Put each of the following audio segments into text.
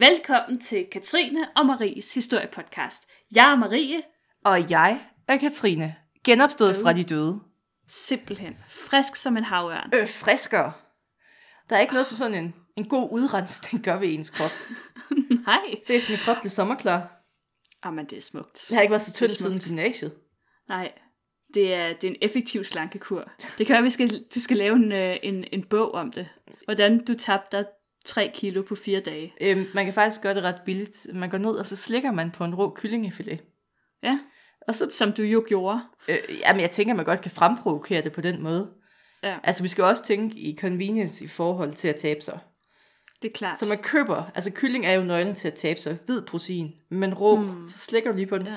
Velkommen til Katrine og Maries historiepodcast. Jeg er Marie. Og jeg er Katrine, genopstået fra de døde. Simpelthen frisk som en havørn. Øh, friskere. Der er ikke noget som sådan en, en god udrensning gør ved ens krop. Nej. Se, min krop blev sommerklar. Jamen, det er smukt. Jeg har ikke været så tynd siden gymnasiet. Nej, det er, det er en effektiv slankekur. Det kan være, at vi skal, du skal lave en, øh, en, en bog om det. Hvordan du tabte dig 3 kilo på fire dage. Øhm, man kan faktisk gøre det ret billigt. Man går ned, og så slikker man på en rå kyllingefilet. Ja, Og så, som du jo gjorde. øh, jamen, jeg tænker, man godt kan fremprovokere det på den måde. Ja, Altså, vi skal også tænke i convenience i forhold til at tabe sig. det er klart. Så man køber, altså kylling er jo nøglen til at tabe sig, hvid protein, men rå, mm. så slikker du lige på den, Ja.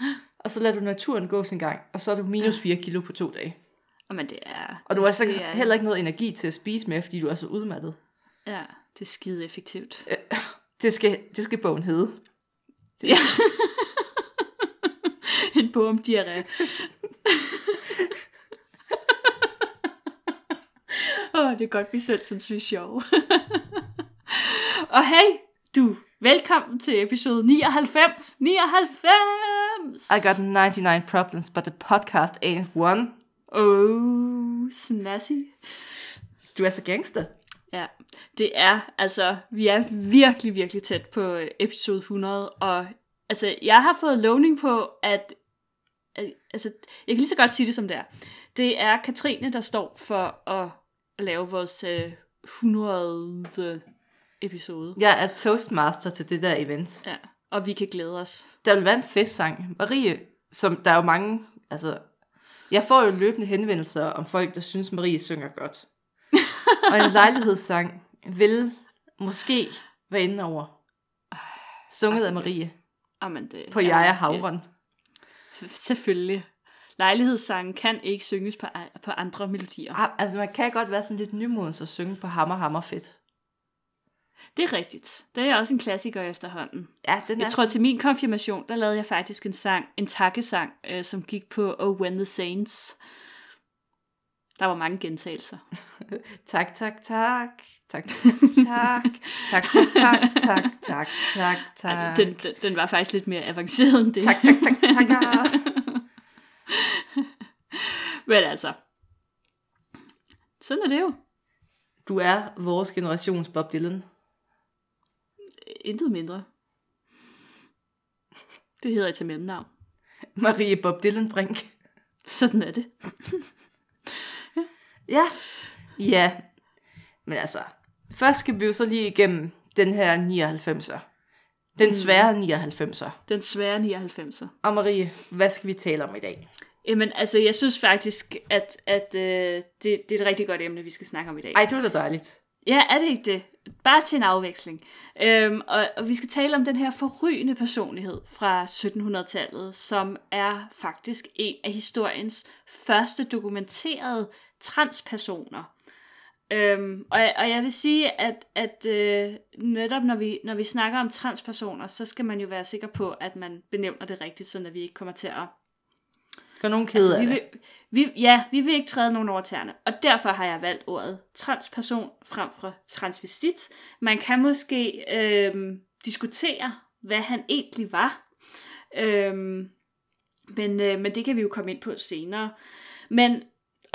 og så lader du naturen gå sin gang, og så er du minus 4 kilo på to dage. Jamen, det er... Og du har altså det er, heller ikke noget energi til at spise mere, fordi du er så udmattet. Ja, det er skide effektivt. Det skal, det skal bogen hedde. Ja. en bog om diarré. Åh, det er godt, vi selv synes, vi er sjove. Og hey, du, velkommen til episode 99. 99! I got 99 problems, but the podcast ain't one. Oh, snazzy. Du er så gangster. Ja, det er, altså, vi er virkelig, virkelig tæt på øh, episode 100, og altså, jeg har fået lovning på, at, at altså, jeg kan lige så godt sige det som det er. Det er Katrine, der står for at lave vores øh, 100. episode. Jeg er toastmaster til det der event. Ja, og vi kan glæde os. Der vil være en festsang. Marie, som der er jo mange, altså, jeg får jo løbende henvendelser om folk, der synes, Marie synger godt. og en lejlighedssang vil måske være inde over. Sunget af Marie Amen, det, på Jeg er havren. Selvfølgelig. Lejlighedssangen kan ikke synges på, på andre melodier. Ah, Altså, man kan godt være sådan lidt nymodens og synge på hammer, hammer fedt. Det er rigtigt. Det er også en klassiker efterhånden. Ja, den Jeg er tror, til min konfirmation, der lavede jeg faktisk en sang, en takkesang, øh, som gik på Oh When the Saints. Der var mange gentagelser. Tak, tak, tak. Tak, tak, tak. Tak, tak, tak, tak, tak, tak. Den, den, den var faktisk lidt mere avanceret end det. Tak, tak, tak, tak. Men altså, sådan er det jo. Du er vores generations Bob Dylan. Intet mindre. Det hedder jeg til mellemnavn. Marie Bob Dylan Brink. Sådan er det. Ja. Ja. Men altså, først skal vi jo så lige igennem den her 99'er. Den svære 99'er. Den svære 99'er. Og Marie, hvad skal vi tale om i dag? Jamen, altså, jeg synes faktisk, at, at øh, det, det er et rigtig godt emne, vi skal snakke om i dag. Ej, det var da dejligt. Ja, er det ikke det? Bare til en afveksling. Øhm, og, og vi skal tale om den her forrygende personlighed fra 1700-tallet, som er faktisk en af historiens første dokumenterede transpersoner. Øhm, og, og jeg vil sige, at, at øh, netop når vi, når vi snakker om transpersoner, så skal man jo være sikker på, at man benævner det rigtigt, så vi ikke kommer til at Gør nogen kede Altså, vi vil, vi, ja, vi vil ikke træde nogen over tæerne, og derfor har jeg valgt ordet transperson frem for transvestit. Man kan måske øhm, diskutere, hvad han egentlig var, øhm, men, øh, men det kan vi jo komme ind på senere. Men,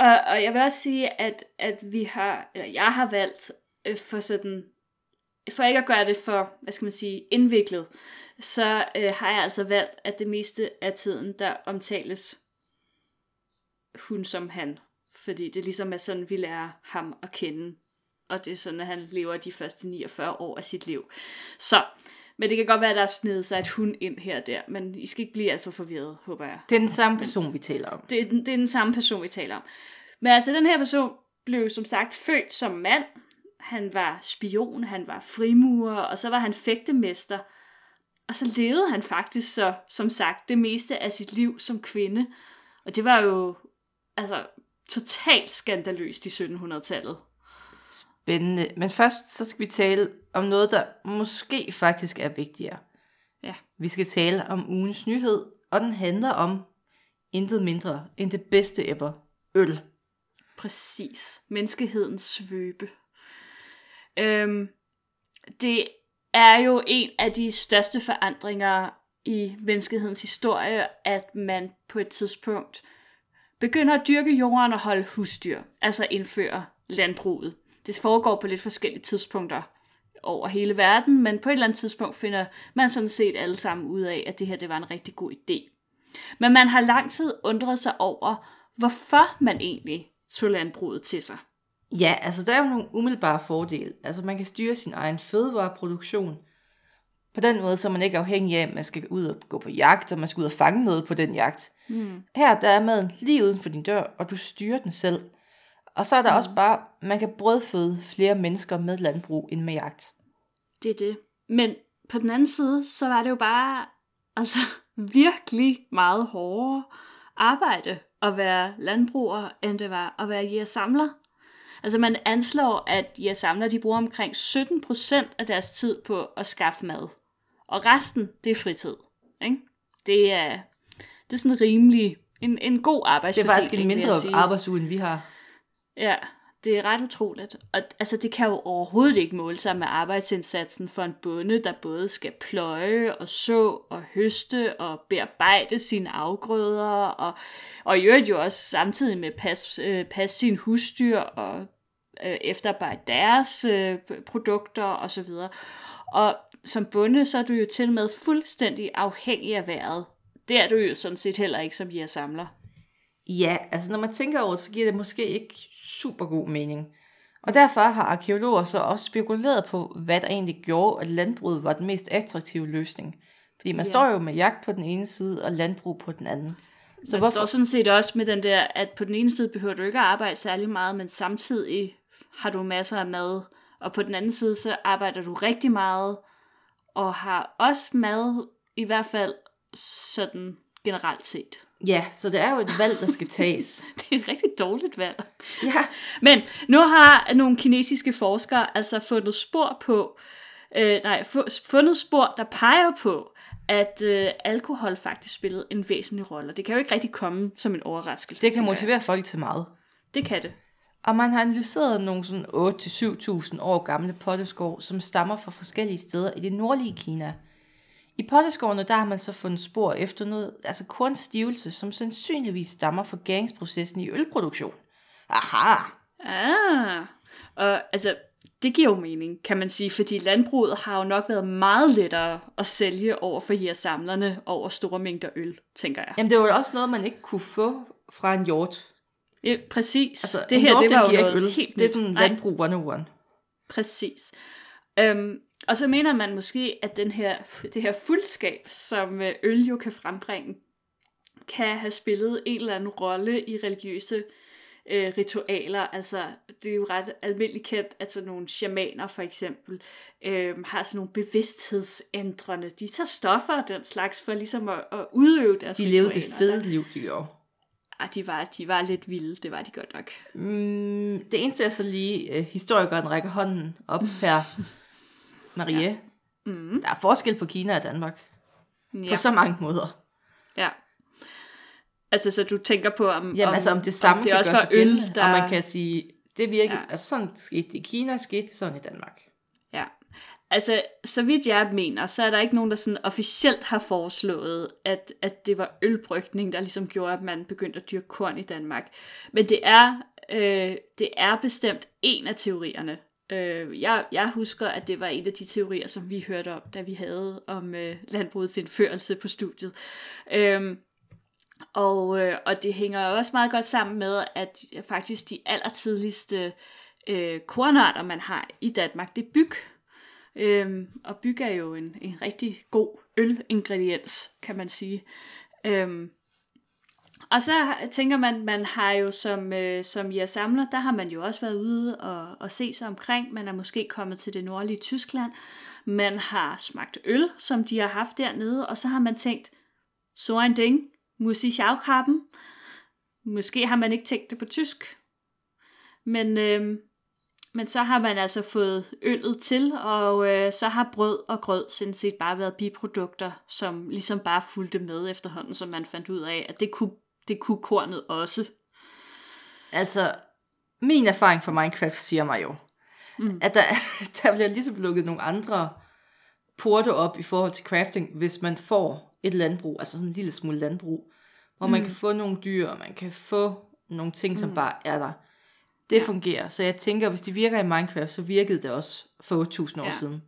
og, og jeg vil også sige, at, at vi har, eller jeg har valgt øh, for sådan, for ikke at gøre det for, hvad skal man sige, indviklet, så øh, har jeg altså valgt, at det meste af tiden, der omtales hun som han. Fordi det ligesom er sådan, vi lærer ham at kende. Og det er sådan, at han lever de første 49 år af sit liv. Så, men det kan godt være, at der er snedet sig et hun ind her og der. Men I skal ikke blive alt for forvirret, håber jeg. Det er den samme person, vi taler om. Det er, den, det er den samme person, vi taler om. Men altså, den her person blev som sagt født som mand. Han var spion, han var frimurer, og så var han fægtemester. Og så levede han faktisk så, som sagt, det meste af sit liv som kvinde. Og det var jo altså totalt skandaløst i 1700-tallet. Spændende. Men først så skal vi tale om noget, der måske faktisk er vigtigere. Ja. Vi skal tale om ugens nyhed, og den handler om intet mindre end det bedste ever. Øl. Præcis. Menneskehedens svøbe. Øhm, det er jo en af de største forandringer i menneskehedens historie, at man på et tidspunkt begynder at dyrke jorden og holde husdyr, altså indføre landbruget. Det foregår på lidt forskellige tidspunkter over hele verden, men på et eller andet tidspunkt finder man sådan set alle sammen ud af, at det her det var en rigtig god idé. Men man har lang tid undret sig over, hvorfor man egentlig tog landbruget til sig. Ja, altså der er jo nogle umiddelbare fordele. Altså man kan styre sin egen fødevareproduktion. På den måde, så er man ikke afhængig af, at man skal ud og gå på jagt, og man skal ud og fange noget på den jagt. Mm. Her der er maden lige uden for din dør, og du styrer den selv. Og så er der mm. også bare, man kan brødføde flere mennesker med landbrug end med jagt. Det er det. Men på den anden side, så var det jo bare altså, virkelig meget hårdere arbejde at være landbruger, end det var at være jægersamler. Altså man anslår, at jægersamler de bruger omkring 17% af deres tid på at skaffe mad. Og resten, det er fritid. Ikke? Det er, det er sådan rimelig en, en god arbejdsfordeling. Det er faktisk en mindre arbejdsuge, end vi har. Ja, det er ret utroligt. Og altså, det kan jo overhovedet ikke måle sig med arbejdsindsatsen for en bonde, der både skal pløje og så og høste og bearbejde sine afgrøder, og, og i øvrigt jo også samtidig med pas, øh, passe sine husdyr og øh, efterarbejde deres øh, produkter osv. Og, og som bonde, så er du jo til med fuldstændig afhængig af vejret. Det er du jo sådan set heller ikke som samler. Ja, altså når man tænker over det, så giver det måske ikke super god mening. Og derfor har arkeologer så også spekuleret på, hvad der egentlig gjorde, at landbruget var den mest attraktive løsning. Fordi man ja. står jo med jagt på den ene side, og landbrug på den anden. Så man hvorfor... står sådan set også med den der, at på den ene side behøver du ikke at arbejde særlig meget, men samtidig har du masser af mad. Og på den anden side, så arbejder du rigtig meget, og har også mad, i hvert fald sådan generelt set. Ja, så det er jo et valg, der skal tages. det er et rigtig dårligt valg. Ja. Men nu har nogle kinesiske forskere altså fundet spor på, øh, nej, fundet spor, der peger på, at øh, alkohol faktisk spillede en væsentlig rolle. Det kan jo ikke rigtig komme som en overraskelse. Det kan motivere folk til meget. Det kan det. Og man har analyseret nogle sådan 8-7.000 år gamle potteskår, som stammer fra forskellige steder i det nordlige Kina – i potteskårene der har man så fundet spor efter noget, altså kornstivelse, som sandsynligvis stammer fra gæringsprocessen i ølproduktion. Aha! Ah, og altså, det giver jo mening, kan man sige, fordi landbruget har jo nok været meget lettere at sælge over for her samlerne over store mængder øl, tænker jeg. Jamen, det var jo også noget, man ikke kunne få fra en hjort. Ja, præcis. Altså, det her, det var jo noget øl. helt Det er sådan landbrug 101. Præcis. Øhm, og så mener man måske, at den her, det her fuldskab, som øh, øl jo kan frembringe, kan have spillet en eller anden rolle i religiøse øh, ritualer. Altså, det er jo ret almindeligt kendt, at sådan nogle shamaner for eksempel øh, har sådan nogle bevidsthedsændrende. De tager stoffer og den slags for ligesom at, at udøve deres De levede det fede liv, de gjorde. Ah, de var, de var lidt vilde, det var de godt nok. Mm, det eneste er så lige, øh, historikeren rækker hånden op her, Marie. Ja. Mm. Der er forskel på Kina og Danmark. Ja. På så mange måder. Ja. Altså, så du tænker på, om, Jamen, om, altså, om det samme om det også var øl, der... Og man kan sige, det virker, ja. altså sådan skete det i Kina, skete det sådan i Danmark. Ja. Altså, så vidt jeg mener, så er der ikke nogen, der sådan officielt har foreslået, at, at det var ølbrygning, der ligesom gjorde, at man begyndte at dyrke korn i Danmark. Men det er, øh, det er bestemt en af teorierne, Øh, jeg, jeg husker, at det var en af de teorier, som vi hørte om, da vi havde om øh, landbrugets indførelse på studiet. Øh, og, øh, og det hænger også meget godt sammen med, at faktisk de allertidligste øh, kornarter, man har i Danmark, det er byg. Øh, og byg er jo en, en rigtig god ølingrediens, kan man sige. Øh, og så tænker man, man har jo som, øh, som jeg samler, der har man jo også været ude og, og se sig omkring. Man er måske kommet til det nordlige Tyskland. Man har smagt øl, som de har haft dernede, og så har man tænkt, så en ding, muss ich auch haben. Måske har man ikke tænkt det på tysk. Men, øh, men så har man altså fået øllet til, og øh, så har brød og grød sådan set bare været biprodukter, som ligesom bare fulgte med efterhånden, som man fandt ud af, at det kunne det kunne kornet også. Altså, min erfaring fra Minecraft siger mig jo, mm. at der, der bliver ligesom lukket nogle andre porte op i forhold til crafting, hvis man får et landbrug, altså sådan en lille smule landbrug, hvor man Mm. kan få nogle dyr, og man kan få nogle ting, som bare er der. Det Ja. fungerer. Så jeg tænker, hvis det virker i Minecraft, så virkede det også for 8000 år Ja. siden.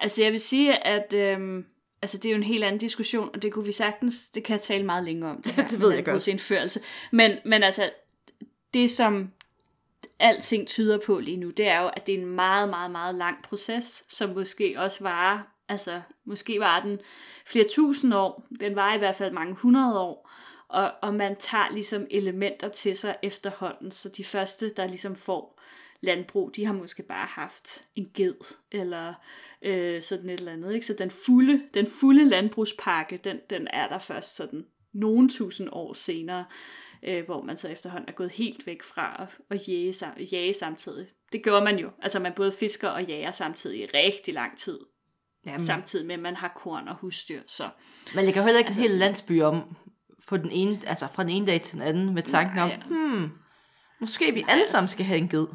Altså jeg vil sige, at øhm, altså, det er jo en helt anden diskussion, og det kunne vi sagtens, det kan jeg tale meget længere om. Det, her, Det ved jeg godt. indførelse. Men, men altså, det som alting tyder på lige nu, det er jo, at det er en meget, meget, meget lang proces, som måske også varer, altså måske var den flere tusind år, den var i hvert fald mange hundrede år, og, og man tager ligesom elementer til sig efterhånden, så de første, der ligesom får landbrug, de har måske bare haft en ged, eller øh, sådan et eller andet. Ikke? Så den fulde, den fulde landbrugspakke, den, den er der først sådan nogle tusind år senere, øh, hvor man så efterhånden er gået helt væk fra at, at jage, sam- jage samtidig. Det gjorde man jo. Altså man både fisker og jager samtidig i rigtig lang tid, Jamen, samtidig med at man har korn og husdyr. Så man lægger heller ikke Altså- en hel landsby om på den ene, altså fra den ene dag til den anden med tanken om, Nej. hmm, måske vi Nej, alle altså- sammen skal have en ged.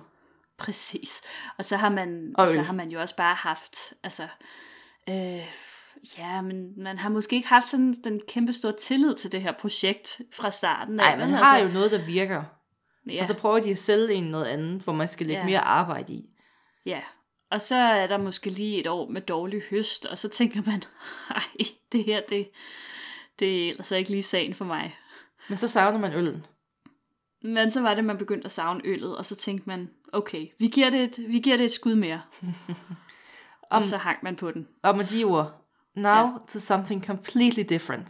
Præcis. Og så har man, Og så har man jo også bare haft, altså, øh, ja, men man har måske ikke haft sådan den kæmpe store tillid til det her projekt fra starten. Nej, man vel? har altså, jo noget, der virker. ja, Og så prøver de at sælge en noget andet, hvor man skal lægge Ja. mere arbejde i. ja. Og så er der måske lige et år med dårlig høst, og så tænker man, nej, det her, det, det er ellers ikke lige sagen for mig. Men så savner man øllen. Men så var det, man begyndte at savne øllet, og så tænkte man, okay, vi giver det et, vi giver det et skud mere. og så hang man på den. Og med de ord, now ja. to something completely different.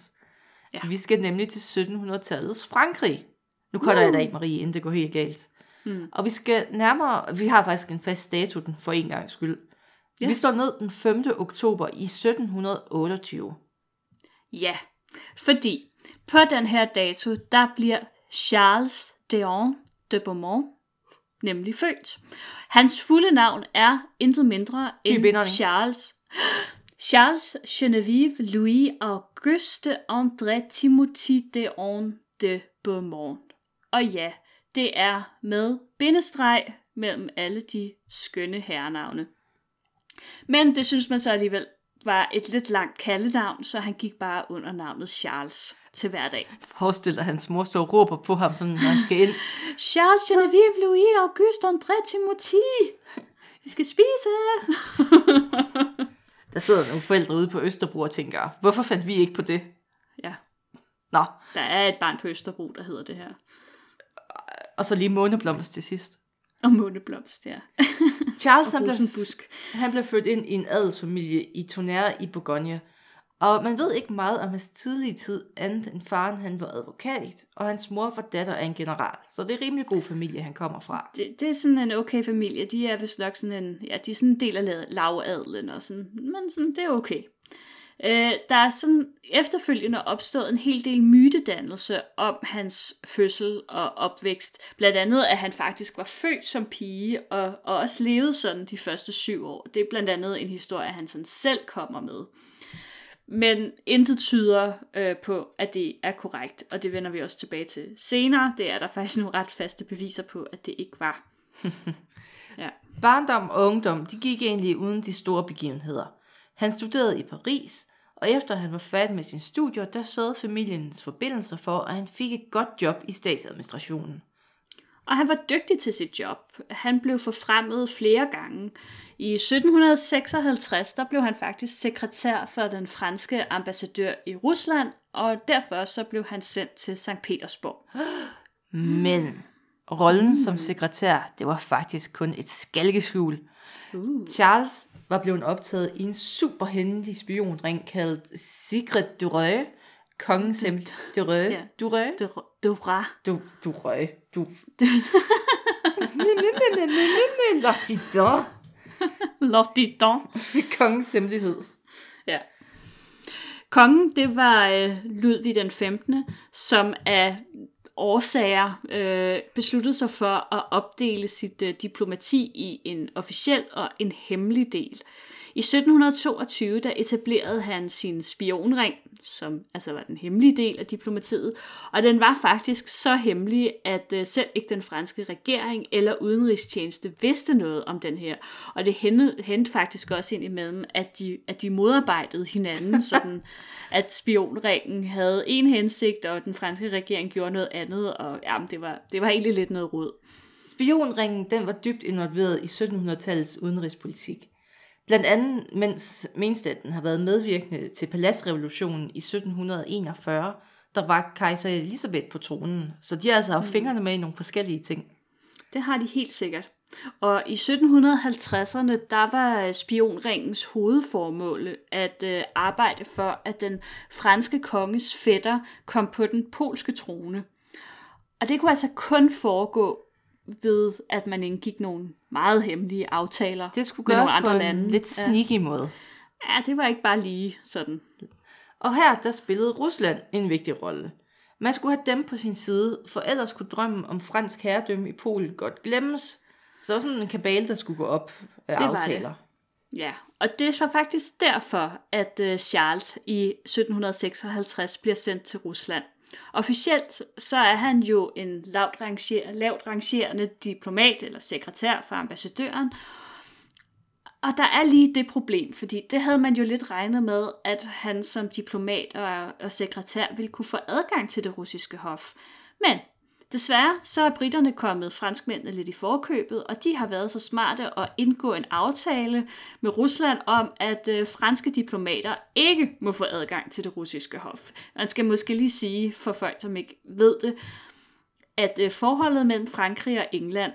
Ja. Vi skal nemlig til 1700-tallets Frankrig. Nu kolder jeg dig af, Marie, inden det går helt galt. Mm. Og vi skal nærmere, vi har faktisk en fast dato den for en gang skyld. Ja. Vi står ned den 5. oktober i 1728. Ja, fordi på den her dato, der bliver Charles Deon de Beaumont nemlig født. Hans fulde navn er intet mindre end. Charles Charles Geneviève Louis Auguste André Timothy Deon de Beaumont. Og ja, det er med bindestreg mellem alle de skønne herrenavne. Men det synes man så alligevel var et lidt langt kaldenavn, så han gik bare under navnet Charles til hverdag. Forestil dig, hans mor står og råber på ham, sådan, når han skal ind. Charles Geneviève Louis Auguste André Timothy. Vi skal spise. Der sidder nogle forældre ude på Østerbro og tænker, hvorfor fandt vi ikke på det? ja, Nå, der er et barn på Østerbro, der hedder det her. og så lige måneblomst til sidst. Og måneblomst, ja. Charles han blev, rosenbusk. han blev født ind i en adelsfamilie i Tonnerre i Bourgogne. Og man ved ikke meget om hans tidlige tid, andet end faren han var advokat, og hans mor var datter af en general. Så det er en rimelig god familie, han kommer fra. Det, det er sådan en okay familie. De er vist nok sådan en, ja, de er sådan en del af la- lavadlen og sådan, men sådan, det er okay. Øh, der er sådan efterfølgende opstået en hel del mytedannelse om hans fødsel og opvækst. Blandt andet, at han faktisk var født som pige og, og også levede sådan de første syv år. Det er blandt andet en historie, han sådan selv kommer med. Men intet tyder øh, på, at det er korrekt, og det vender vi også tilbage til senere. Det er der faktisk nogle ret faste beviser på, at det ikke var. ja. Barndom og ungdom, de gik egentlig uden de store begivenheder. Han studerede i Paris, og efter han var færdig med sine studier, der sørgede familiens forbindelser for, at han fik et godt job i statsadministrationen. Og han var dygtig til sit job. Han blev forfremmet flere gange. I 1756 der blev han faktisk sekretær for den franske ambassadør i Rusland, og derfor så blev han sendt til St. Petersborg. Men rollen som sekretær, det var faktisk kun et skalkeskjul. Uh. Charles var blevet optaget i en super hemmelig spionring kaldt Secret Durø. Kongens hemmelige... Durø? Ja. Durø? Det, det var Du, du røg. Du... Lortidon. Lorditon. Kongens hemmelighed. Ja. Kongen, det var øh, Ludvig den 15., som af årsager øh, besluttede sig for at opdele sit øh, diplomati i en officiel og en hemmelig del. I 1722 der etablerede han sin spionring, som altså var den hemmelige del af diplomatiet, og den var faktisk så hemmelig, at uh, selv ikke den franske regering eller udenrigstjeneste vidste noget om den her. Og det hentede, hentede faktisk også ind imellem, at de, at de modarbejdede hinanden, sådan at spionringen havde en hensigt, og den franske regering gjorde noget andet, og jamen, det, var, det var egentlig lidt noget råd. Spionringen den var dybt involveret i 1700-tallets udenrigspolitik. Blandt andet mens Menstaten har været medvirkende til Palasrevolutionen i 1741, der var kejser Elisabeth på tronen, så de har altså haft fingrene med i nogle forskellige ting. Det har de helt sikkert. Og i 1750'erne, der var spionringens hovedformål at øh, arbejde for, at den franske konges fætter kom på den polske trone. Og det kunne altså kun foregå ved, at man indgik nogle meget hemmelige aftaler Det skulle med nogle på andre en lande. lidt sneaky måde. Ja, det var ikke bare lige sådan. Og her der spillede Rusland en vigtig rolle. Man skulle have dem på sin side, for ellers kunne drømmen om fransk herredømme i Polen godt glemmes. Så sådan en kabale, der skulle gå op af Det var aftaler. Ja, og det var faktisk derfor, at øh, Charles i 1756 bliver sendt til Rusland. Officielt så er han jo en lavt, ranger, lavt rangerende diplomat eller sekretær for ambassadøren. Og der er lige det problem, fordi det havde man jo lidt regnet med, at han som diplomat og, og sekretær ville kunne få adgang til det russiske hof. Men desværre så er britterne kommet franskmændene lidt i forkøbet, og de har været så smarte at indgå en aftale med Rusland om, at øh, franske diplomater ikke må få adgang til det russiske hof. Man skal måske lige sige, for folk som ikke ved det, at øh, forholdet mellem Frankrig og England,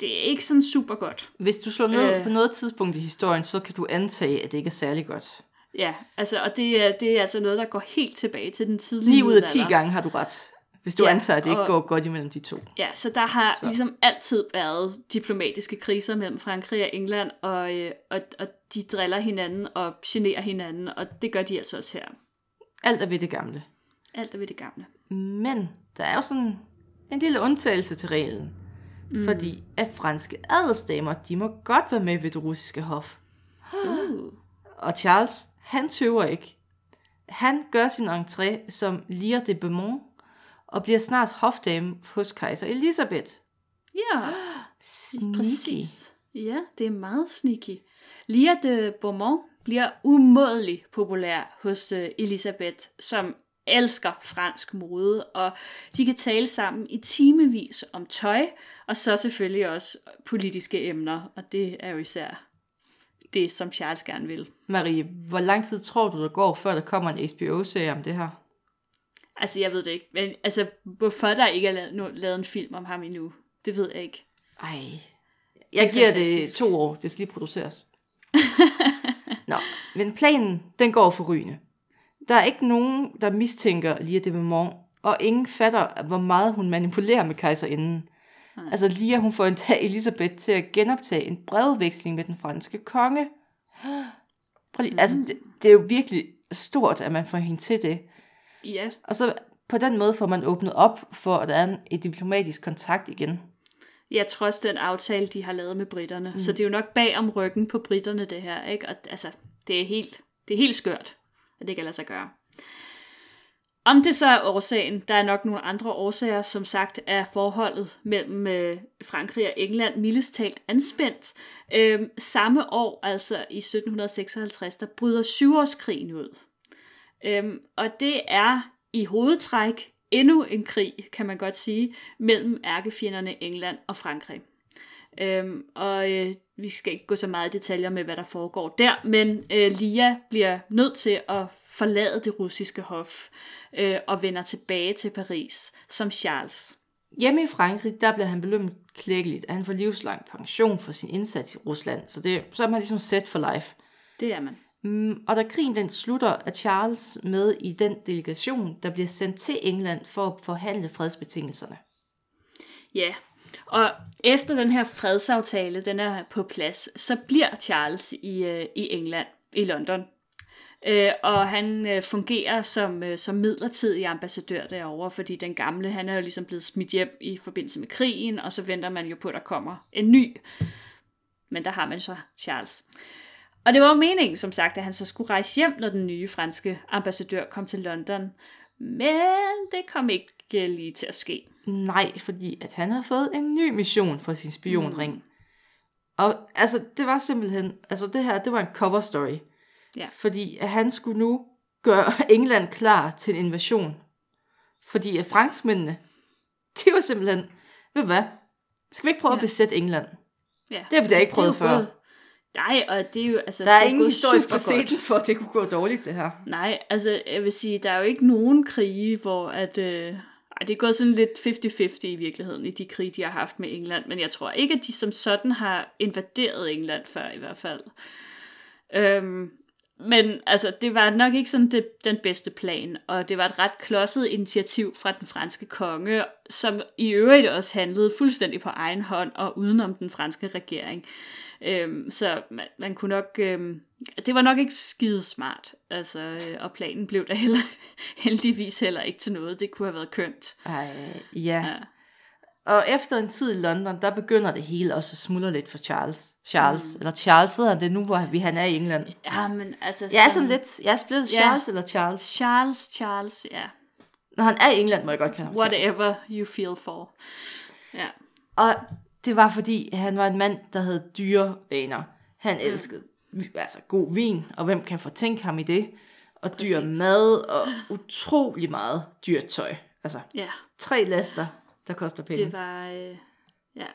det er ikke sådan super godt. Hvis du slår ned Øh. på noget tidspunkt i historien, så kan du antage, at det ikke er særlig godt. Ja, altså, og det er, det er altså noget, der går helt tilbage til den tidlige 9 ud af 10 middelalder. gange har du ret. Hvis du Ja, antager, at det ikke og- går godt imellem de to. Ja, så der har så. ligesom altid været diplomatiske kriser mellem Frankrig og England, og, øh, og, og de driller hinanden og generer hinanden, og det gør de altså også her. Alt er ved det gamle. Alt er ved det gamle. Men der er jo sådan en lille undtagelse til reglen. Mm. Fordi at franske adelsdamer, de må godt være med ved det russiske hof. Uh. Og Charles, han tøver ikke. Han gør sin entré som Lire de Beaumont, og bliver snart hofdame hos kejser Elisabeth. Ja, Sneaky. præcis. Ja, det er meget sneaky. Lia de Beaumont bliver umådelig populær hos øh, Elisabeth, som elsker fransk mode, og de kan tale sammen i timevis om tøj, og så selvfølgelig også politiske emner, og det er jo især det, som Charles gerne vil. Marie, hvor lang tid tror du, der går, før der kommer en HBO-serie om det her? Altså, jeg ved det ikke, men altså, hvorfor der ikke er lavet, no- lavet en film om ham endnu, det ved jeg ikke. Ej. Det Jeg er giver fantastisk. det to år. Det skal lige produceres. Nå, men planen, den går for rygende. Der er ikke nogen, der mistænker Lia de Beaumont, og ingen fatter, hvor meget hun manipulerer med kejserinden. Altså Lia, hun får endda Elisabeth til at genoptage en brevveksling med den franske konge. Prøv lige, altså, det, det er jo virkelig stort, at man får hende til det. Ja, Og så på den måde får man åbnet op for, at der er en, et diplomatisk kontakt igen. Ja, trods den aftale, de har lavet med britterne. Mm. Så det er jo nok bag om ryggen på britterne, det her. Ikke? Og, altså, det er helt, det er helt skørt, at det kan lade sig gøre. Om det så er årsagen, der er nok nogle andre årsager, som sagt er forholdet mellem øh, Frankrig og England mildest talt anspændt. Øhm, samme år, altså i 1756, der bryder syvårskrigen ud. Øhm, og det er i hovedtræk endnu en krig, kan man godt sige, mellem ærkefjenderne England og Frankrig. Øhm, og øh, vi skal ikke gå så meget i detaljer med, hvad der foregår der, men øh, Lia bliver nødt til at forlade det russiske hof øh, og vender tilbage til Paris som Charles. Hjemme i Frankrig, der bliver han belønnet klækkeligt, at han får livslang pension for sin indsats i Rusland. Så, det, så er man ligesom set for life. Det er man. Mm, og da krigen den slutter, er Charles med i den delegation, der bliver sendt til England for at forhandle fredsbetingelserne. Ja, og efter den her fredsaftale, den er på plads, så bliver Charles i, øh, i England, i London. Øh, og han øh, fungerer som, øh, som midlertidig ambassadør derovre, fordi den gamle, han er jo ligesom blevet smidt hjem i forbindelse med krigen, og så venter man jo på, at der kommer en ny. Men der har man så Charles. Og det var jo meningen, som sagt, at han så skulle rejse hjem, når den nye franske ambassadør kom til London. Men det kom ikke lige til at ske. Nej, fordi at han havde fået en ny mission for sin spionring. Mm. Og altså, det var simpelthen, altså det her, det var en cover story. Ja. Fordi at han skulle nu gøre England klar til en invasion. Fordi at franskmændene, de var simpelthen, ved hvad, skal vi ikke prøve ja. at besætte England? Ja. Det har vi da ikke er prøvet før. gået- Nej, og det er jo, altså, Der er det ingen historisk præcedens for, at det kunne gå dårligt, det her. Nej, altså jeg vil sige, der er jo ikke nogen krige, hvor at... Øh, ej, det er gået sådan lidt 50-50 i virkeligheden, i de krige, de har haft med England, men jeg tror ikke, at de som sådan har invaderet England før i hvert fald. Øhm, men altså, det var nok ikke sådan det, den bedste plan, og det var et ret klodset initiativ fra den franske konge, som i øvrigt også handlede fuldstændig på egen hånd og udenom den franske regering. Øhm, så man, man kunne nok... Øhm, det var nok ikke skide smart, altså, øh, og planen blev da heller, heldigvis heller ikke til noget. Det kunne have været kønt. Ej, ja. Ja. Og efter en tid i London, der begynder det hele også at smuldre lidt for Charles. Charles, mm. eller Charles hedder han det nu, hvor vi, han er i England. Ja, men altså... Jeg er sådan lidt, jeg er blevet Ja. Charles eller Charles. Charles, Charles, ja. Når han er i England, må jeg godt kalde ham Charles. Whatever you feel for. Ja. Og det var fordi, han var en mand, der havde dyre vaner. Han elskede altså god vin, og hvem kan fortænke ham i det? Og dyr Præcis. mad, og utrolig meget dyrt tøj. Altså, Ja, tre laster, der koster penge. det var... Øh, ja.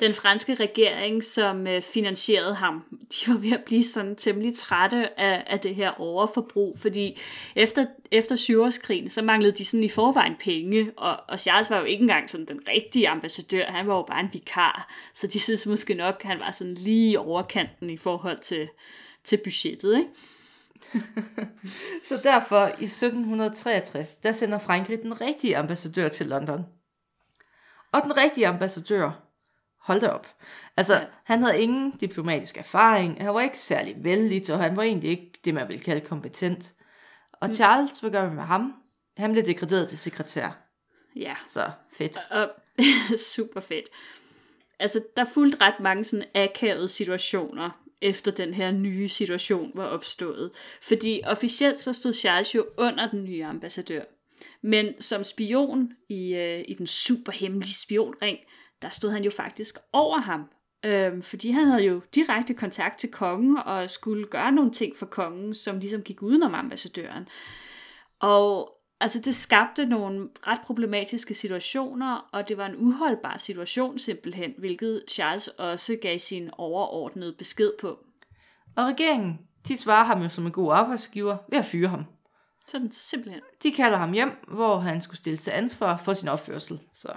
Den franske regering, som øh, finansierede ham, de var ved at blive sådan temmelig trætte af, af det her overforbrug, fordi efter, efter syvårskrigen, så manglede de sådan i forvejen penge, og, og Charles var jo ikke engang sådan den rigtige ambassadør, han var jo bare en vikar, så de synes måske nok, han var sådan lige overkanten i forhold til, til budgettet, ikke? Så derfor i 1763, der sender Frankrig den rigtige ambassadør til London. Og den rigtige ambassadør, hold da op. Altså, Ja. han havde ingen diplomatisk erfaring, han var ikke særlig vældig, og han var egentlig ikke det, man ville kalde kompetent. Og Mm. Charles, hvad gør vi med ham? Han blev degraderet til sekretær. Ja, Så fedt. Og super fedt. Altså, der fulgte ret mange sådan akavede situationer, efter den her nye situation var opstået. Fordi officielt så stod Charles jo under den nye ambassadør. Men som spion i, øh, i den super hemmelige spionring, der stod han jo faktisk over ham. Øhm, fordi han havde jo direkte kontakt til kongen og skulle gøre nogle ting for kongen, som ligesom gik udenom ambassadøren. Og altså, det skabte nogle ret problematiske situationer, og det var en uholdbar situation simpelthen, hvilket Charles også gav sin overordnede besked på. Og regeringen, de svarer ham jo som en god arbejdsgiver ved at fyre ham. Sådan simpelthen. De kalder ham hjem, hvor han skulle stille til ansvar for sin opførsel. Så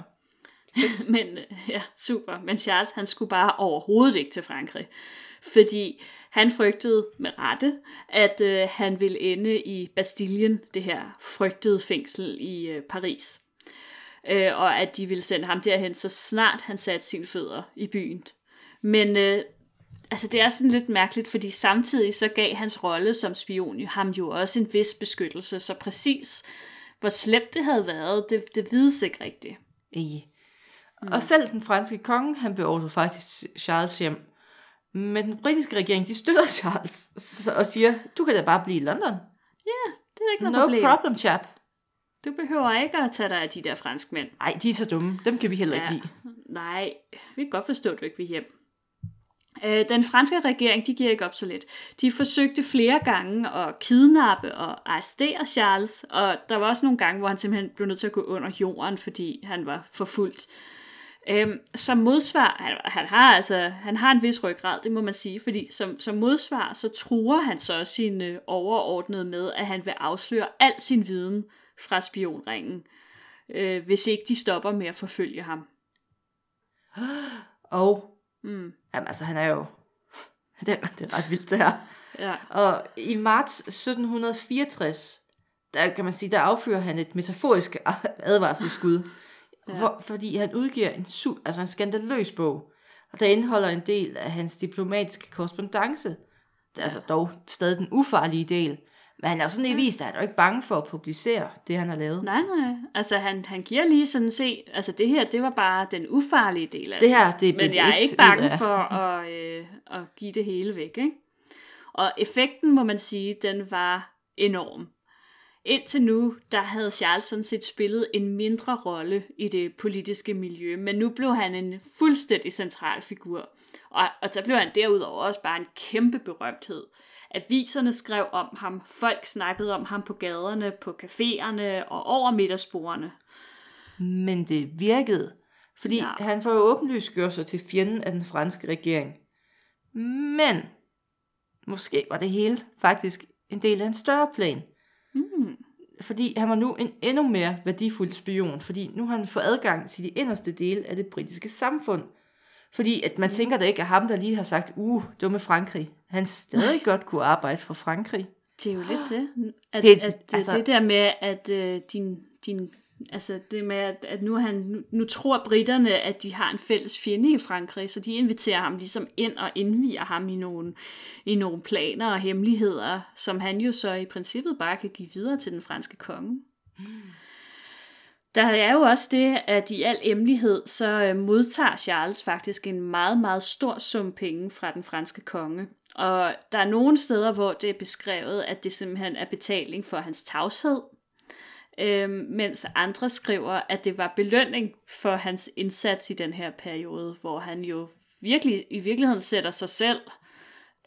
Men ja, super. Men Charles, han skulle bare overhovedet ikke til Frankrig. Fordi han frygtede med rette, at øh, han ville ende i Bastillen, det her frygtede fængsel i øh, Paris. Øh, og at de ville sende ham derhen, så snart han satte sine fødder i byen. Men øh, altså, det er sådan lidt mærkeligt, fordi samtidig så gav hans rolle som spion jo ham jo også en vis beskyttelse. Så præcis hvor slemt det havde været, det, det vides ikke rigtigt. Ej. Mm. Og selv den franske konge, han beordrede faktisk Charles hjem. Men den britiske regering, de støtter Charles og siger, du kan da bare blive i London. Det er ikke noget No problem. problem, chap. Du behøver ikke at tage dig af de der franskmænd. Ej, de er så dumme. Dem kan vi heller ikke Ja. lide. Nej, vi kan godt forstå, at du ikke vil hjem. Øh, Den franske regering, de giver ikke op så lidt. De forsøgte flere gange at kidnappe og arrestere Charles, og der var også nogle gange, hvor han simpelthen blev nødt til at gå under jorden, fordi han var forfulgt. Øhm, som modsvar, han, han, har altså, han har en vis ryggrad, det må man sige, fordi som, som modsvar, så truer han så sine øh, overordnede med, at han vil afsløre al sin viden fra spionringen, øh, hvis ikke de stopper med at forfølge ham. Og, Mm. jamen altså, han er jo... Det er, det er ret vildt, det her. Ja. Og i marts 1764, der kan man sige, der affyrer han et metaforisk advarselsskud, ja. hvor, fordi han udgiver en, su, altså en skandaløs bog, og der indeholder en del af hans diplomatiske korrespondence. Det er altså dog stadig den ufarlige del, men han er jo sådan i vist, at han er jo ikke bange for at publicere det, han har lavet. Nej, nej. Altså, han, han giver lige sådan se, altså det her, det var bare den ufarlige del af Det her, det er Men jeg er ikke bange af- for at, øh, at give det hele væk, ikke? Og effekten, må man sige, den var enorm. Indtil nu, der havde Charles sådan set spillet en mindre rolle i det politiske miljø, men nu blev han en fuldstændig central figur. Og, og så blev han derudover også bare en kæmpe berømthed. Aviserne skrev om ham, folk snakkede om ham på gaderne, på caféerne og over middagsbordene. Men det virkede, fordi Ja. han jo åbenlyst gjort sig til fjenden af den franske regering. Men måske var det hele faktisk en del af en større plan. Fordi han var nu en endnu mere værdifuld spion, fordi nu har han fået adgang til de inderste dele af det britiske samfund. Fordi at man tænker da ikke, at ham, der lige har sagt, uh, dumme Frankrig, han stadig godt kunne arbejde for Frankrig. Det er jo lidt det. At, Det- at altså, altså- det der med, at øh, din, din, altså det med, at, at nu, han, nu, nu tror britterne, at de har en fælles fjende i Frankrig, så de inviterer ham ligesom ind og indviger ham i nogle, i nogle planer og hemmeligheder, som han jo så i princippet bare kan give videre til den franske konge. Der er jo også det, at i al emmelighed, så øh, modtager Charles faktisk en meget, meget stor sum penge fra den franske konge. Og der er nogle steder, hvor det er beskrevet, at det simpelthen er betaling for hans tavshed, øhm, mens andre skriver, at det var belønning for hans indsats i den her periode, hvor han jo virkelig, i virkeligheden sætter sig selv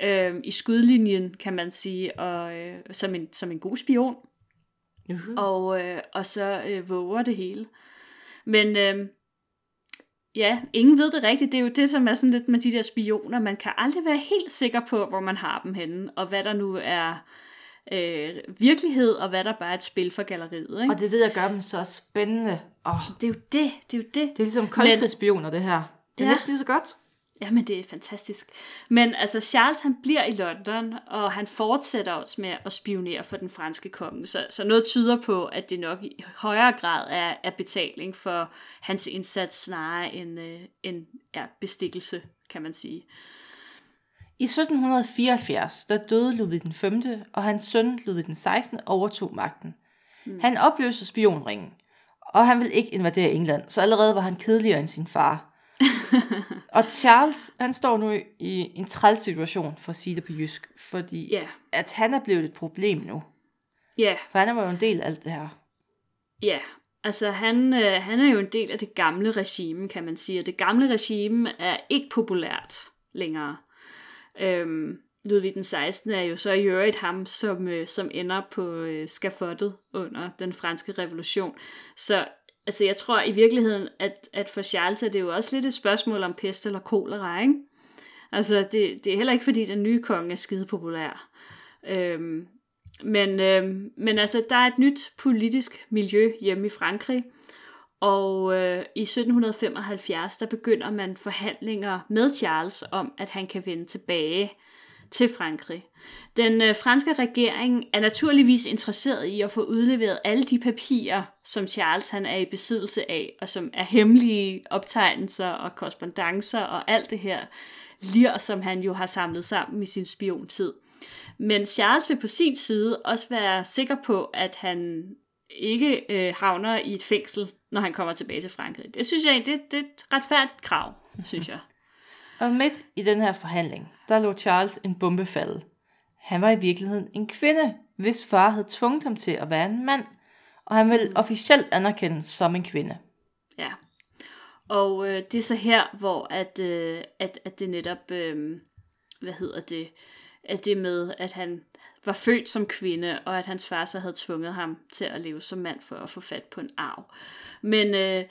øhm, i skudlinjen, kan man sige, og øh, som, en, som en god spion Uh-huh. og, øh, og så øh, våger det hele. Men øh, ja, ingen ved det rigtigt. Det er jo det, som er sådan lidt med de der spioner. Man kan aldrig være helt sikker på, hvor man har dem henne, og hvad der nu er øh, virkelighed, og hvad der bare er et spil for galleriet. Ikke? Og det er det, der gør dem så spændende. Oh, det er jo det, det er jo det. det er ligesom koldkrigsspioner, det her. Det er Ja. næsten lige så godt. Jamen, det er fantastisk. Men altså, Charles han bliver i London, og han fortsætter også med at spionere for den franske konge. Så, så noget tyder på, at det nok i højere grad er, er betaling for hans indsats, snarere end, øh, end ja, bestikkelse, kan man sige. I 1774, der døde Ludvig den 5., og hans søn Ludvig den 16. overtog magten. Mm. Han opløste spionringen, og han ville ikke invadere England, så allerede var han kedeligere end sin far. og Charles, han står nu i en træls situation, for at sige det på jysk, fordi Ja, at han er blevet et problem nu. ja, For han var jo en del af alt det her. ja. Altså, han, øh, han er jo en del af det gamle regime, kan man sige. Og det gamle regime er ikke populært længere. Øhm, Ludvig den 16. er jo så i øvrigt ham, som, øh, som ender på øh, skafottet under den franske revolution. Så altså, jeg tror i virkeligheden, at, at for Charles er det jo også lidt et spørgsmål om pest eller kolera, ikke? Altså, det, det er heller ikke, fordi den nye konge er skide populær. Øhm, men, øhm, men altså, der er et nyt politisk miljø hjemme i Frankrig, og øh, i 1775, der begynder man forhandlinger med Charles om, at han kan vende tilbage til Frankrig. Den øh, franske regering er naturligvis interesseret i at få udleveret alle de papirer, som Charles han er i besiddelse af, og som er hemmelige optegnelser og korrespondencer og alt det her lir, som han jo har samlet sammen i sin spiontid. Men Charles vil på sin side også være sikker på, at han ikke øh, havner i et fængsel, når han kommer tilbage til Frankrig. Det synes jeg, det, det er et retfærdigt krav, synes jeg. Og midt i den her forhandling, der lå Charles en bombe falde. Han var i virkeligheden en kvinde, hvis far havde tvunget ham til at være en mand, og han ville officielt anerkendes som en kvinde. Ja. Og øh, det er så her, hvor at, øh, at, at det netop, øh, hvad hedder det, at det med, at han var født som kvinde, og at hans far så havde tvunget ham til at leve som mand for at få fat på en arv. Men øh,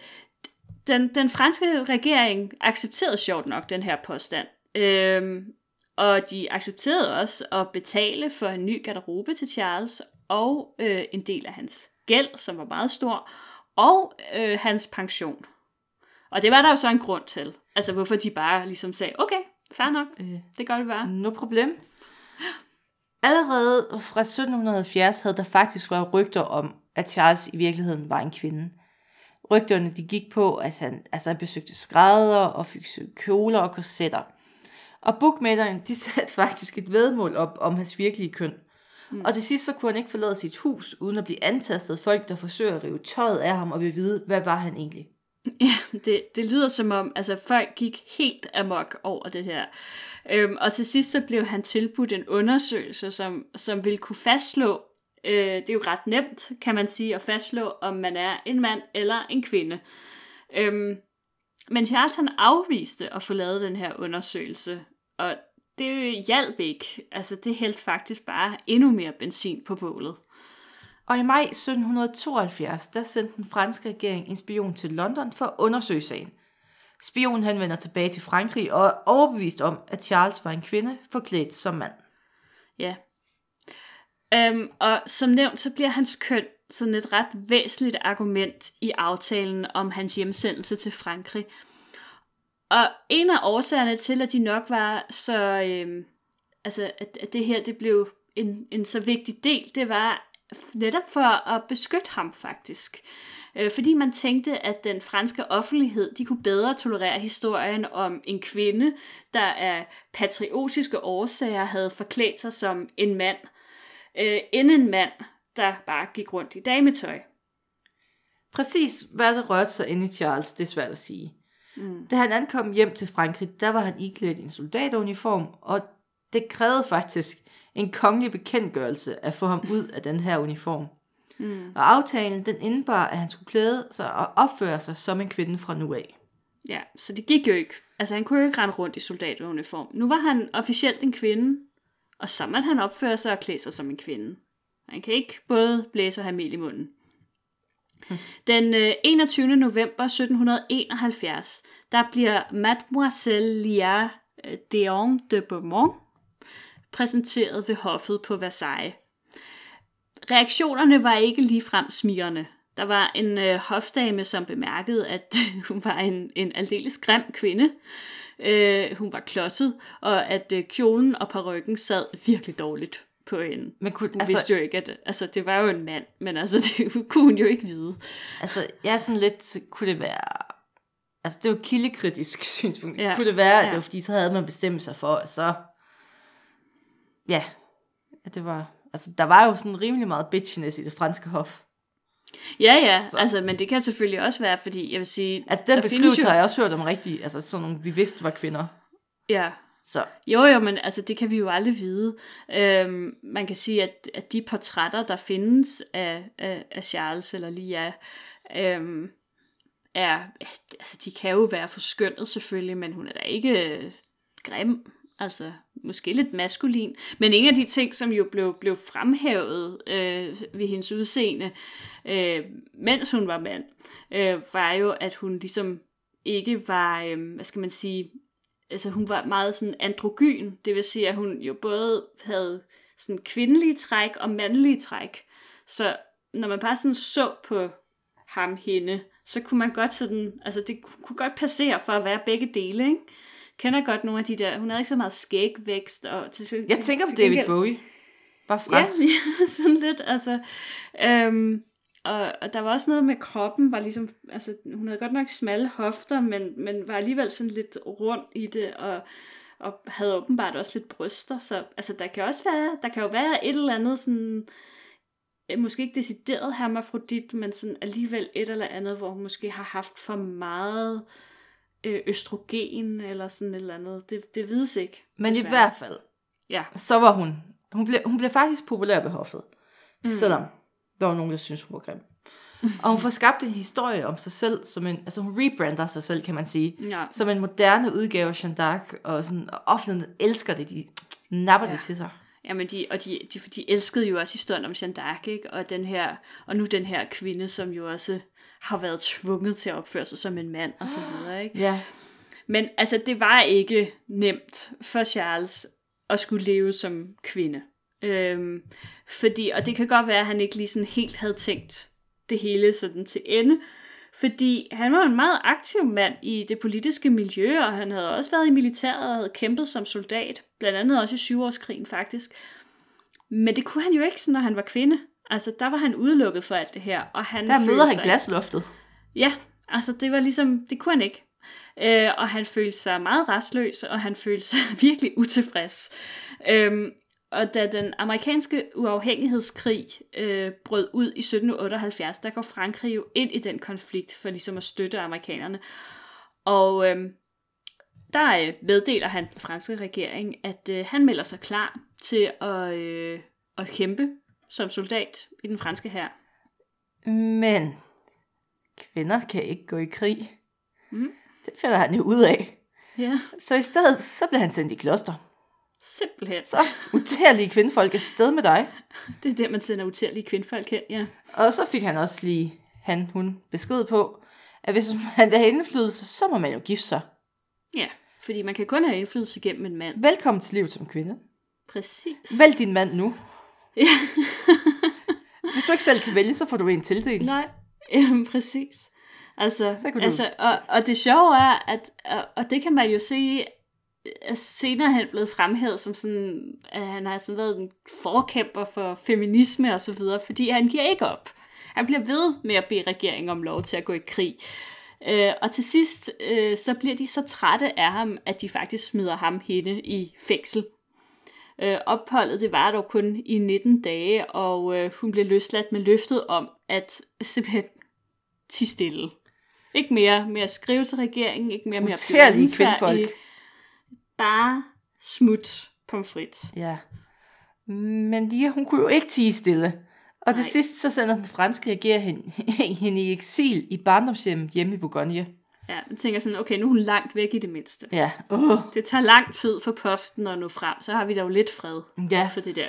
den, den franske regering accepterede sjovt nok den her påstand. Øhm, og de accepterede også at betale for en ny garderobe til Charles, og øh, en del af hans gæld, som var meget stor, og øh, hans pension. Og det var der jo så en grund til. Altså hvorfor de bare ligesom sagde, okay, fair nok, Øh, det gør det bare. no problem. Allerede fra 1770 havde der faktisk været rygter om, at Charles i virkeligheden var en kvinde. Rygterne de gik på, at han, altså han besøgte skrædder og fik kjoler og korsetter. Og bookmakeren, de satte faktisk et vedmål op om hans virkelige køn. Mm. Og til sidst så kunne han ikke forlade sit hus, uden at blive antastet af folk, der forsøger at rive tøjet af ham og vil vide, hvad var han egentlig. Ja, det, det lyder som om, altså folk gik helt amok over det her. Øhm, og til sidst så blev han tilbudt en undersøgelse, som, som ville kunne fastslå, øh, det er jo ret nemt, kan man sige, at fastslå, om man er en mand eller en kvinde. Øhm, men Charles han afviste at få lavet den her undersøgelse, og det hjalp ikke. Altså det hældte faktisk bare endnu mere benzin på bålet. Og i maj 1772, der sendte den franske regering en spion til London for at undersøge sagen. Spionen han vender tilbage til Frankrig og er overbevist om, at Charles var en kvinde forklædt som mand. Ja. Øhm, og som nævnt, så bliver hans køn sådan et ret væsentligt argument i aftalen om hans hjemsendelse til Frankrig. Og en af årsagerne til, at de nok var så, øhm, altså at, at det her det blev en, en så vigtig del, det var netop for at beskytte ham faktisk. Øh, fordi man tænkte, at den franske offentlighed, de kunne bedre tolerere historien om en kvinde, der af patriotiske årsager havde forklædt sig som en mand, øh, end en mand, der bare gik rundt i dametøj. Præcis hvad der rørte sig ind i Charles, det er svært at sige. Mm. Da han ankom hjem til Frankrig, der var han iklædt i en soldatuniform, og det krævede faktisk en kongelig bekendtgørelse at få ham ud af den her uniform. Mm. Og aftalen den indebar, at han skulle klæde sig og opføre sig som en kvinde fra nu af. Ja, så det gik jo ikke. Altså han kunne jo ikke rende rundt i soldatuniform. Nu var han officielt en kvinde, og så måtte han opføre sig og klæde sig som en kvinde. Han kan ikke både blæse og have mel i munden. Den 21. Øh, november 1771, der bliver Mademoiselle Lia øh, Deon de Beaumont præsenteret ved hoffet på Versailles. Reaktionerne var ikke ligefrem smirrende. Der var en øh, hofdame, som bemærkede, at hun var en, en aldeles grim kvinde. Øh, hun var klodset, og at øh, kjolen og parykken sad virkelig dårligt på hende. Men kunne, hun altså, vidste jo ikke, at altså, det var jo en mand, men altså, det kunne hun jo ikke vide. Altså, jeg er sådan lidt, kunne det være... Altså, det var kildekritisk synspunkt. Ja. Kunne det være, at ja. det var fordi, så havde man bestemt sig for, så... Ja, at det var... Altså, der var jo sådan rimelig meget bitchiness i det franske hof. Ja, ja, så. altså, men det kan selvfølgelig også være, fordi jeg vil sige... Altså, den beskrivelse jo... har jeg også hørt om rigtigt, altså sådan nogle, vi vidste var kvinder. Ja, så. Jo, jo, men altså, det kan vi jo aldrig vide. Øhm, man kan sige, at, at de portrætter, der findes af, af, af Charles eller Lia, øhm, er, altså, de kan jo være forskønnet selvfølgelig, men hun er da ikke øh, grim. Altså, måske lidt maskulin. Men en af de ting, som jo blev, blev fremhævet øh, ved hendes udseende, øh, mens hun var mand, øh, var jo, at hun ligesom ikke var, øh, hvad skal man sige, altså hun var meget sådan androgyn, det vil sige, at hun jo både havde sådan kvindelige træk og mandlige træk. Så når man bare sådan så på ham, hende, så kunne man godt sådan, altså det kunne godt passere for at være begge dele, ikke? Kender godt nogle af de der, hun havde ikke så meget skægvækst. Og til, Jeg tænker på David Bowie. Bare fransk. Ja, ja, sådan lidt, altså. Øhm, og, og der var også noget med kroppen, var ligesom, altså hun havde godt nok smalle hofter, men, men var alligevel sådan lidt rund i det, og, og havde åbenbart også lidt bryster, så altså der kan også være, der kan jo være et eller andet sådan, øh, måske ikke decideret hermafrodit, men sådan alligevel et eller andet, hvor hun måske har haft for meget øh, østrogen, eller sådan et eller andet, det, det vides ikke. Men desværre. i hvert fald, ja. så var hun, hun blev, hun blev faktisk populær ved hoffet, mm. selvom der var nogen, der synes, hun var grim. og hun får skabt en historie om sig selv, som en, altså hun rebrander sig selv, kan man sige, ja. som en moderne udgave af Jeanne d'Arc, og, sådan, og offentligheden elsker det, de napper ja. det til sig. Jamen, de, og de, de, de elskede jo også historien om Jeanne d'Arc, ikke? Og, den her, og nu den her kvinde, som jo også har været tvunget til at opføre sig som en mand, og så videre, ikke? Ja. Men altså, det var ikke nemt for Charles at skulle leve som kvinde. Øhm, fordi, og det kan godt være, at han ikke lige sådan helt havde tænkt det hele sådan til ende, fordi han var en meget aktiv mand i det politiske miljø, og han havde også været i militæret og havde kæmpet som soldat, blandt andet også i syvårskrigen faktisk. Men det kunne han jo ikke, når han var kvinde. Altså, der var han udelukket for alt det her. Og han der møder han glasloftet. Ja, altså det var ligesom, det kunne han ikke. Øh, og han følte sig meget restløs, og han følte sig virkelig utilfreds. Øh, og da den amerikanske uafhængighedskrig øh, brød ud i 1778, der går Frankrig jo ind i den konflikt for ligesom at støtte amerikanerne. Og øh, der øh, meddeler han den franske regering, at øh, han melder sig klar til at, øh, at kæmpe som soldat i den franske hær. Men kvinder kan ikke gå i krig. Mm. Det finder han jo ud af. Ja, Så i stedet, så bliver han sendt i kloster. simpelthen. Så utærlige kvindefolk er sted med dig. Det er der, man sender utærlige kvindfolk hen, ja. Og så fik han også lige, han, hun, besked på, at hvis man vil have indflydelse, så må man jo gifte sig. Ja, fordi man kan kun have indflydelse gennem en mand. Velkommen til livet som kvinde. Præcis. Vælg din mand nu. Hvis du ikke selv kan vælge, så får du en tildelt. Nej, jamen, præcis. Altså, Så kan du- altså og, og det sjove er, at, og, og det kan man jo se, at senere er han blevet fremhævet som sådan, at han har sådan været en forkæmper for feminisme og så videre, fordi han giver ikke op. Han bliver ved med at bede regeringen om lov til at gå i krig. Øh, og til sidst, øh, så bliver de så trætte af ham, at de faktisk smider ham hende i fængsel. Øh, opholdet det var dog kun i 19 dage, og øh, hun blev løsladt med løftet om at simpelthen tige stille. Ikke mere med at skrive til regeringen, ikke mere med at sig kvindfolk. i bare smut pomfrit. Ja. Men Lia, hun kunne jo ikke tige stille. Og til Nej. sidst, så sender den franske regering hende, hende i eksil i barndomshjemmet hjemme i Bourgogne. Ja, man tænker sådan, okay, nu er hun langt væk i det mindste. Ja. Uh. Det tager lang tid for posten at nå frem, så har vi da jo lidt fred Ja. for det der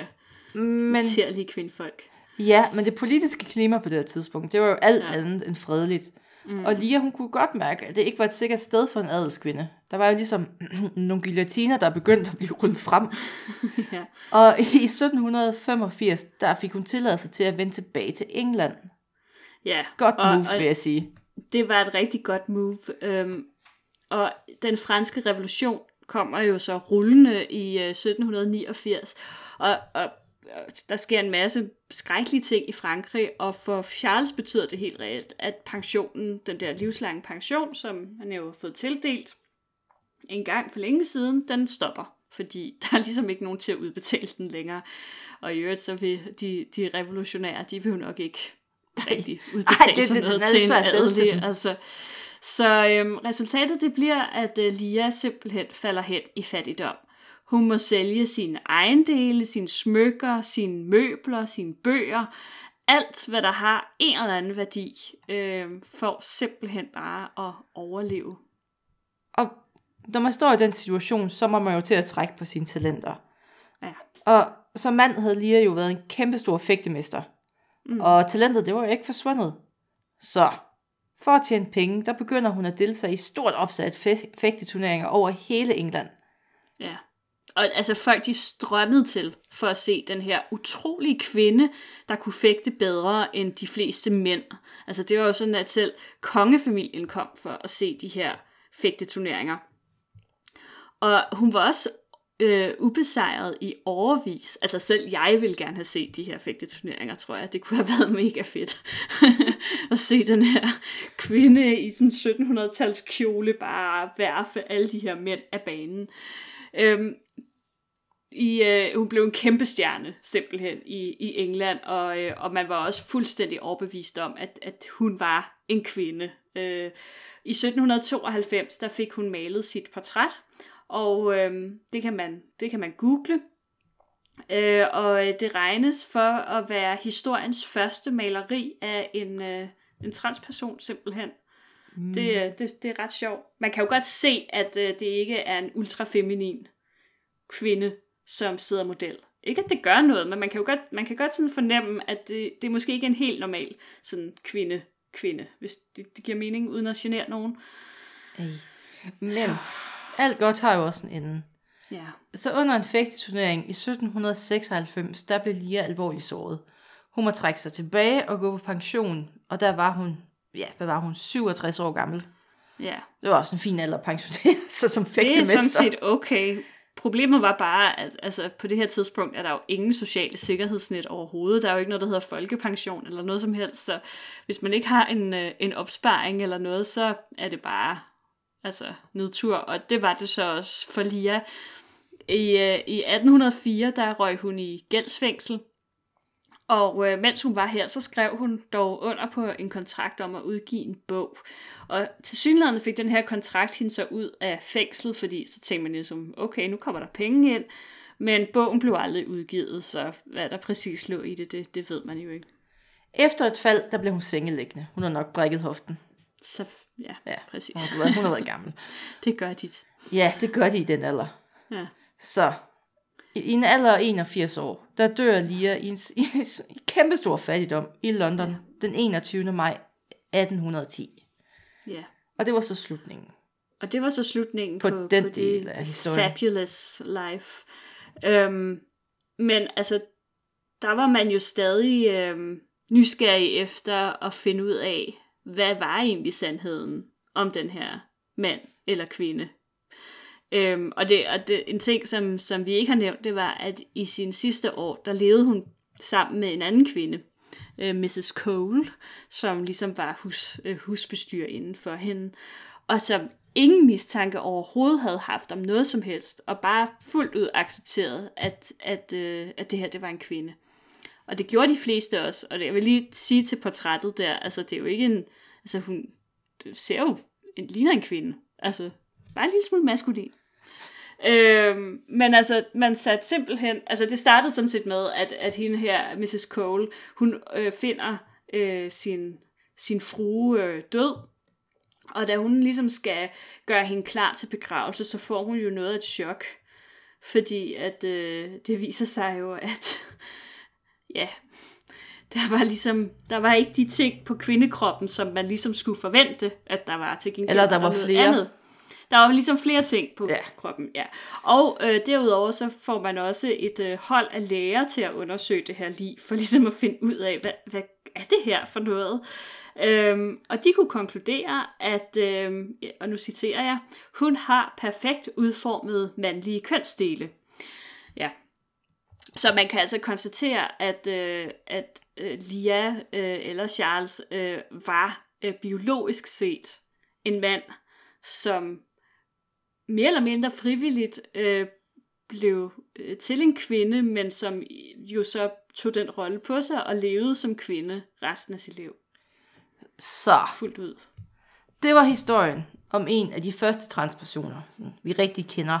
Men, tærlige kvindfolk. ja, men det politiske klima på det her tidspunkt, det var jo alt ja. andet end fredeligt. Mm. Og Lia, hun kunne godt mærke, at det ikke var et sikkert sted for en adelskvinde. Der var jo ligesom nogle guillotiner, der begyndte at blive rullet frem. ja. Og i 1785, der fik hun tilladelse til at vende tilbage til England. ja. Godt og, move, og, vil jeg sige det var et rigtig godt move. Øhm, og den franske revolution kommer jo så rullende i øh, 1789, og, og, der sker en masse skrækkelige ting i Frankrig, og for Charles betyder det helt reelt, at pensionen, den der livslange pension, som han jo har fået tildelt en gang for længe siden, den stopper. Fordi der er ligesom ikke nogen til at udbetale den længere. Og i øvrigt, så vil de, de revolutionære, de vil jo nok ikke rigtig udbetale det- sådan det- noget den er til en adelig. dem. Altså, så øhm, resultatet det bliver, at øh, Lia simpelthen falder hen i fattigdom. Hun må sælge sine ejendele, sine smykker, sine møbler, sine bøger. Alt, hvad der har en eller anden værdi, øh, for simpelthen bare at overleve. Og når man står i den situation, så må man jo til at trække på sine talenter. Ja. Og som mand havde Lia jo været en kæmpestor fægtemester. Mm. Og talentet, det var jo ikke forsvundet. Så for at tjene penge, der begynder hun at deltage i stort opsat fæ- fægteturneringer over hele England. Ja. Og altså folk, de strømmede til for at se den her utrolige kvinde, der kunne fægte bedre end de fleste mænd. Altså det var jo sådan, at selv kongefamilien kom for at se de her fægteturneringer. Og hun var også øh, ubesejret i overvis. Altså selv jeg ville gerne have set de her fægteturneringer, tror jeg. Det kunne have været mega fedt at se den her kvinde i sådan 1700-tals kjole bare værfe alle de her mænd af banen. Øhm, i, øh, hun blev en kæmpe stjerne simpelthen i, i England, og, øh, og man var også fuldstændig overbevist om, at, at hun var en kvinde. Øh, I 1792 der fik hun malet sit portræt, og øh, det, kan man, det kan man google. Øh, og det regnes for at være historiens første maleri af en, øh, en transperson simpelthen. Mm. Det, øh, det, det er ret sjovt. Man kan jo godt se, at øh, det ikke er en ultrafeminin kvinde, som sidder model. Ikke at det gør noget, men man kan jo godt, man kan godt sådan fornemme, at det, det måske ikke er en helt normal sådan kvinde, kvinde, hvis det, det giver mening, uden at genere nogen. Ej. Men alt godt har jo også en ende. Ja. Så under en fægteturnering i 1796, der blev Lia alvorligt såret. Hun må trække sig tilbage og gå på pension, og der var hun, ja, hvad var hun, 67 år gammel. ja. Det var også en fin alder at pensionere sig som Det er fægtemester. sådan set okay. Problemet var bare, at altså, på det her tidspunkt er der jo ingen sociale sikkerhedsnet overhovedet. Der er jo ikke noget, der hedder folkepension eller noget som helst. Så hvis man ikke har en, øh, en opsparing eller noget, så er det bare altså, nedtur. Og det var det så også for Lia. I, øh, I 1804, der røg hun i gældsfængsel, og øh, mens hun var her, så skrev hun dog under på en kontrakt om at udgive en bog. Og til synligheden fik den her kontrakt hende så ud af fængsel, fordi så tænkte man ligesom, okay, nu kommer der penge ind. Men bogen blev aldrig udgivet, så hvad der præcis lå i det, det, det ved man jo ikke. Efter et fald, der blev hun sengeliggende. Hun har nok brækket hoften. Så ja, Ja, præcis. Hun har været, hun har været gammel. Det gør dit. Ja, det gør de i den alder. Ja. Så, i en alder af 81 år, der dør Lia i en, i en s- i kæmpe stor fattigdom i London den 21. maj 1810. ja. Og det var så slutningen. Og det var så slutningen På på, den på del af historien. fabulous life. Øhm, men altså, der var man jo stadig øhm, nysgerrig efter at finde ud af, hvad var egentlig sandheden om den her mand eller kvinde. Øhm, og det, og det, en ting, som, som vi ikke har nævnt, det var, at i sine sidste år, der levede hun sammen med en anden kvinde, øh, Mrs. Cole, som ligesom var hus, øh, husbestyr inden for hende, og som ingen mistanke overhovedet havde haft om noget som helst, og bare fuldt ud accepteret, at, at, øh, at det her det var en kvinde. Og det gjorde de fleste også, og det, jeg vil lige sige til portrættet der, altså det er jo ikke en, altså hun ser jo, en, ligner en kvinde, altså bare en lille smule maskulin. Øhm, men altså, man satte simpelthen, altså det startede sådan set med, at, at hende her, Mrs. Cole, hun øh, finder øh, sin, sin frue øh, død, og da hun ligesom skal gøre hende klar til begravelse, så får hun jo noget af et chok, fordi at øh, det viser sig jo, at ja, der var ligesom, der var ikke de ting på kvindekroppen, som man ligesom skulle forvente, at der var til gengæld. Eller der var flere. Andet. Der var ligesom flere ting på Ja. kroppen, ja. Og øh, derudover så får man også et øh, hold af læger til at undersøge det her lige, for ligesom at finde ud af, hvad, hvad er det her for noget? Øhm, og de kunne konkludere, at, øhm, og nu citerer jeg, hun har perfekt udformede mandlige kønsdele. Ja. Så man kan altså konstatere, at, øh, at øh, Lia øh, eller Charles øh, var øh, biologisk set en mand, som mere eller mindre frivilligt øh, blev øh, til en kvinde, men som jo så tog den rolle på sig og levede som kvinde resten af sit liv Så, fuldt ud. det var historien om en af de første transpersoner, vi rigtig kender.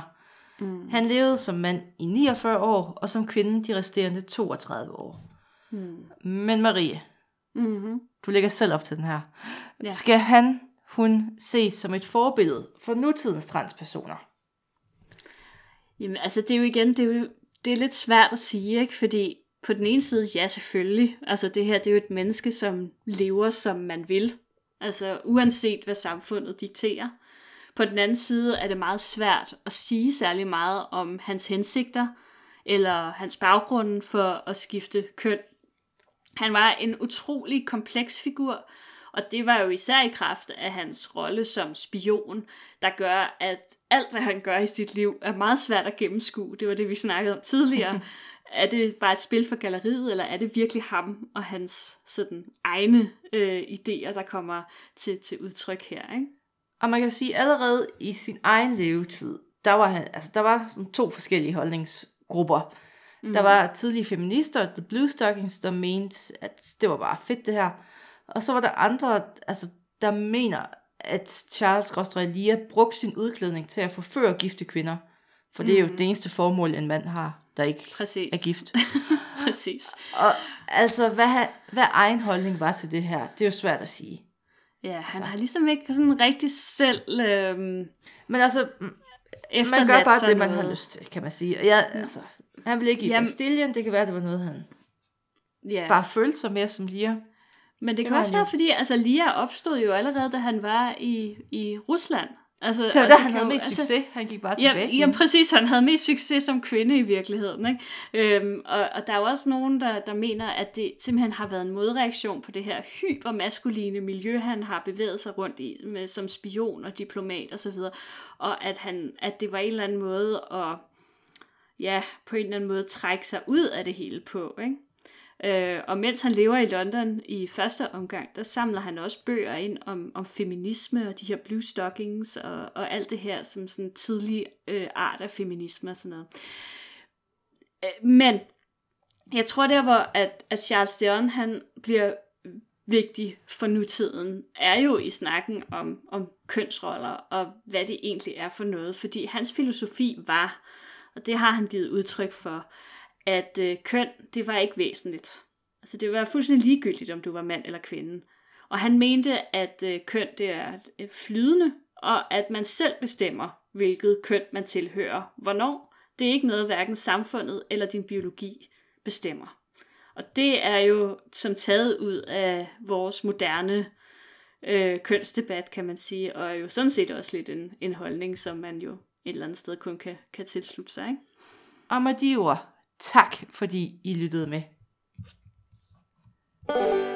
Mm. Han levede som mand i 49 år, og som kvinde de resterende 32 år. Mm. Men Marie, Mm-hmm. du lægger selv op til den her. Ja. Skal han, hun ses som et forbillede for nutidens transpersoner? Jamen, altså, det er jo igen, det er jo det er lidt svært at sige, ikke? Fordi på den ene side, ja, selvfølgelig. Altså, det her, det er jo et menneske, som lever, som man vil. Altså, uanset hvad samfundet dikterer. På den anden side er det meget svært at sige særlig meget om hans hensigter, eller hans baggrund for at skifte køn. Han var en utrolig kompleks figur, og det var jo især i kraft af hans rolle som spion, der gør, at alt, hvad han gør i sit liv, er meget svært at gennemskue. Det var det, vi snakkede om tidligere. er det bare et spil for galleriet, eller er det virkelig ham og hans sådan, egne øh, idéer, der kommer til, til udtryk her? Ikke? Og man kan sige, allerede i sin egen levetid, der var, han, altså, der var sådan to forskellige holdningsgrupper. Mm. Der var tidlige feminister, The Blue Stockings, der mente, at det var bare fedt det her. Og så var der andre, altså, der mener, at Charles Rostralia brugte sin udklædning til at forføre gifte kvinder. For det er jo det eneste formål, en mand har, der ikke Præcis. er gift. Præcis. Og altså, hvad, hvad egen holdning var til det her, det er jo svært at sige. Ja, han har ligesom ikke sådan rigtig selv øhm, Men altså, man gør bare det, man noget. har lyst til, kan man sige. Og jeg, altså, han ville ikke i Jamen- Bastillen, det kan være, det var noget, han Ja. bare følte sig mere som Lia. Men det, Det kan også være, fordi altså, Lia opstod jo allerede, da han var i, i Rusland. Altså, Det var der, han havde mest altså, succes. Han gik bare tilbage Ja, til ja, hende. præcis. Han havde mest succes som kvinde i virkeligheden. Ikke? Øhm, og, og der er jo også nogen, der, der mener, at det simpelthen har været en modreaktion på det her hypermaskuline miljø, han har bevæget sig rundt i, med, som spion og diplomat osv. Og, og at, han, at det var en eller anden måde at ja, på en eller anden måde trække sig ud af det hele på. Ikke? Øh, og mens han lever i London i første omgang, der samler han også bøger ind om, om feminisme og de her blue stockings og, og alt det her som sådan en tidlig øh, art af feminisme og sådan noget. Øh, men jeg tror der, hvor at, at Charles Dion han bliver vigtig for nutiden, er jo i snakken om, om kønsroller og hvad det egentlig er for noget. Fordi hans filosofi var, og det har han givet udtryk for, at øh, køn, det var ikke væsentligt. Altså det var fuldstændig ligegyldigt, om du var mand eller kvinde. Og han mente, at øh, køn det er øh, flydende, og at man selv bestemmer, hvilket køn man tilhører. Hvornår? Det er ikke noget, hverken samfundet eller din biologi bestemmer. Og det er jo som taget ud af vores moderne øh, kønsdebat, kan man sige, og er jo sådan set også lidt en, en holdning, som man jo et eller andet sted kun kan, kan tilslutte sig. Ikke? Og med de ord, tak fordi I lyttede med. thank you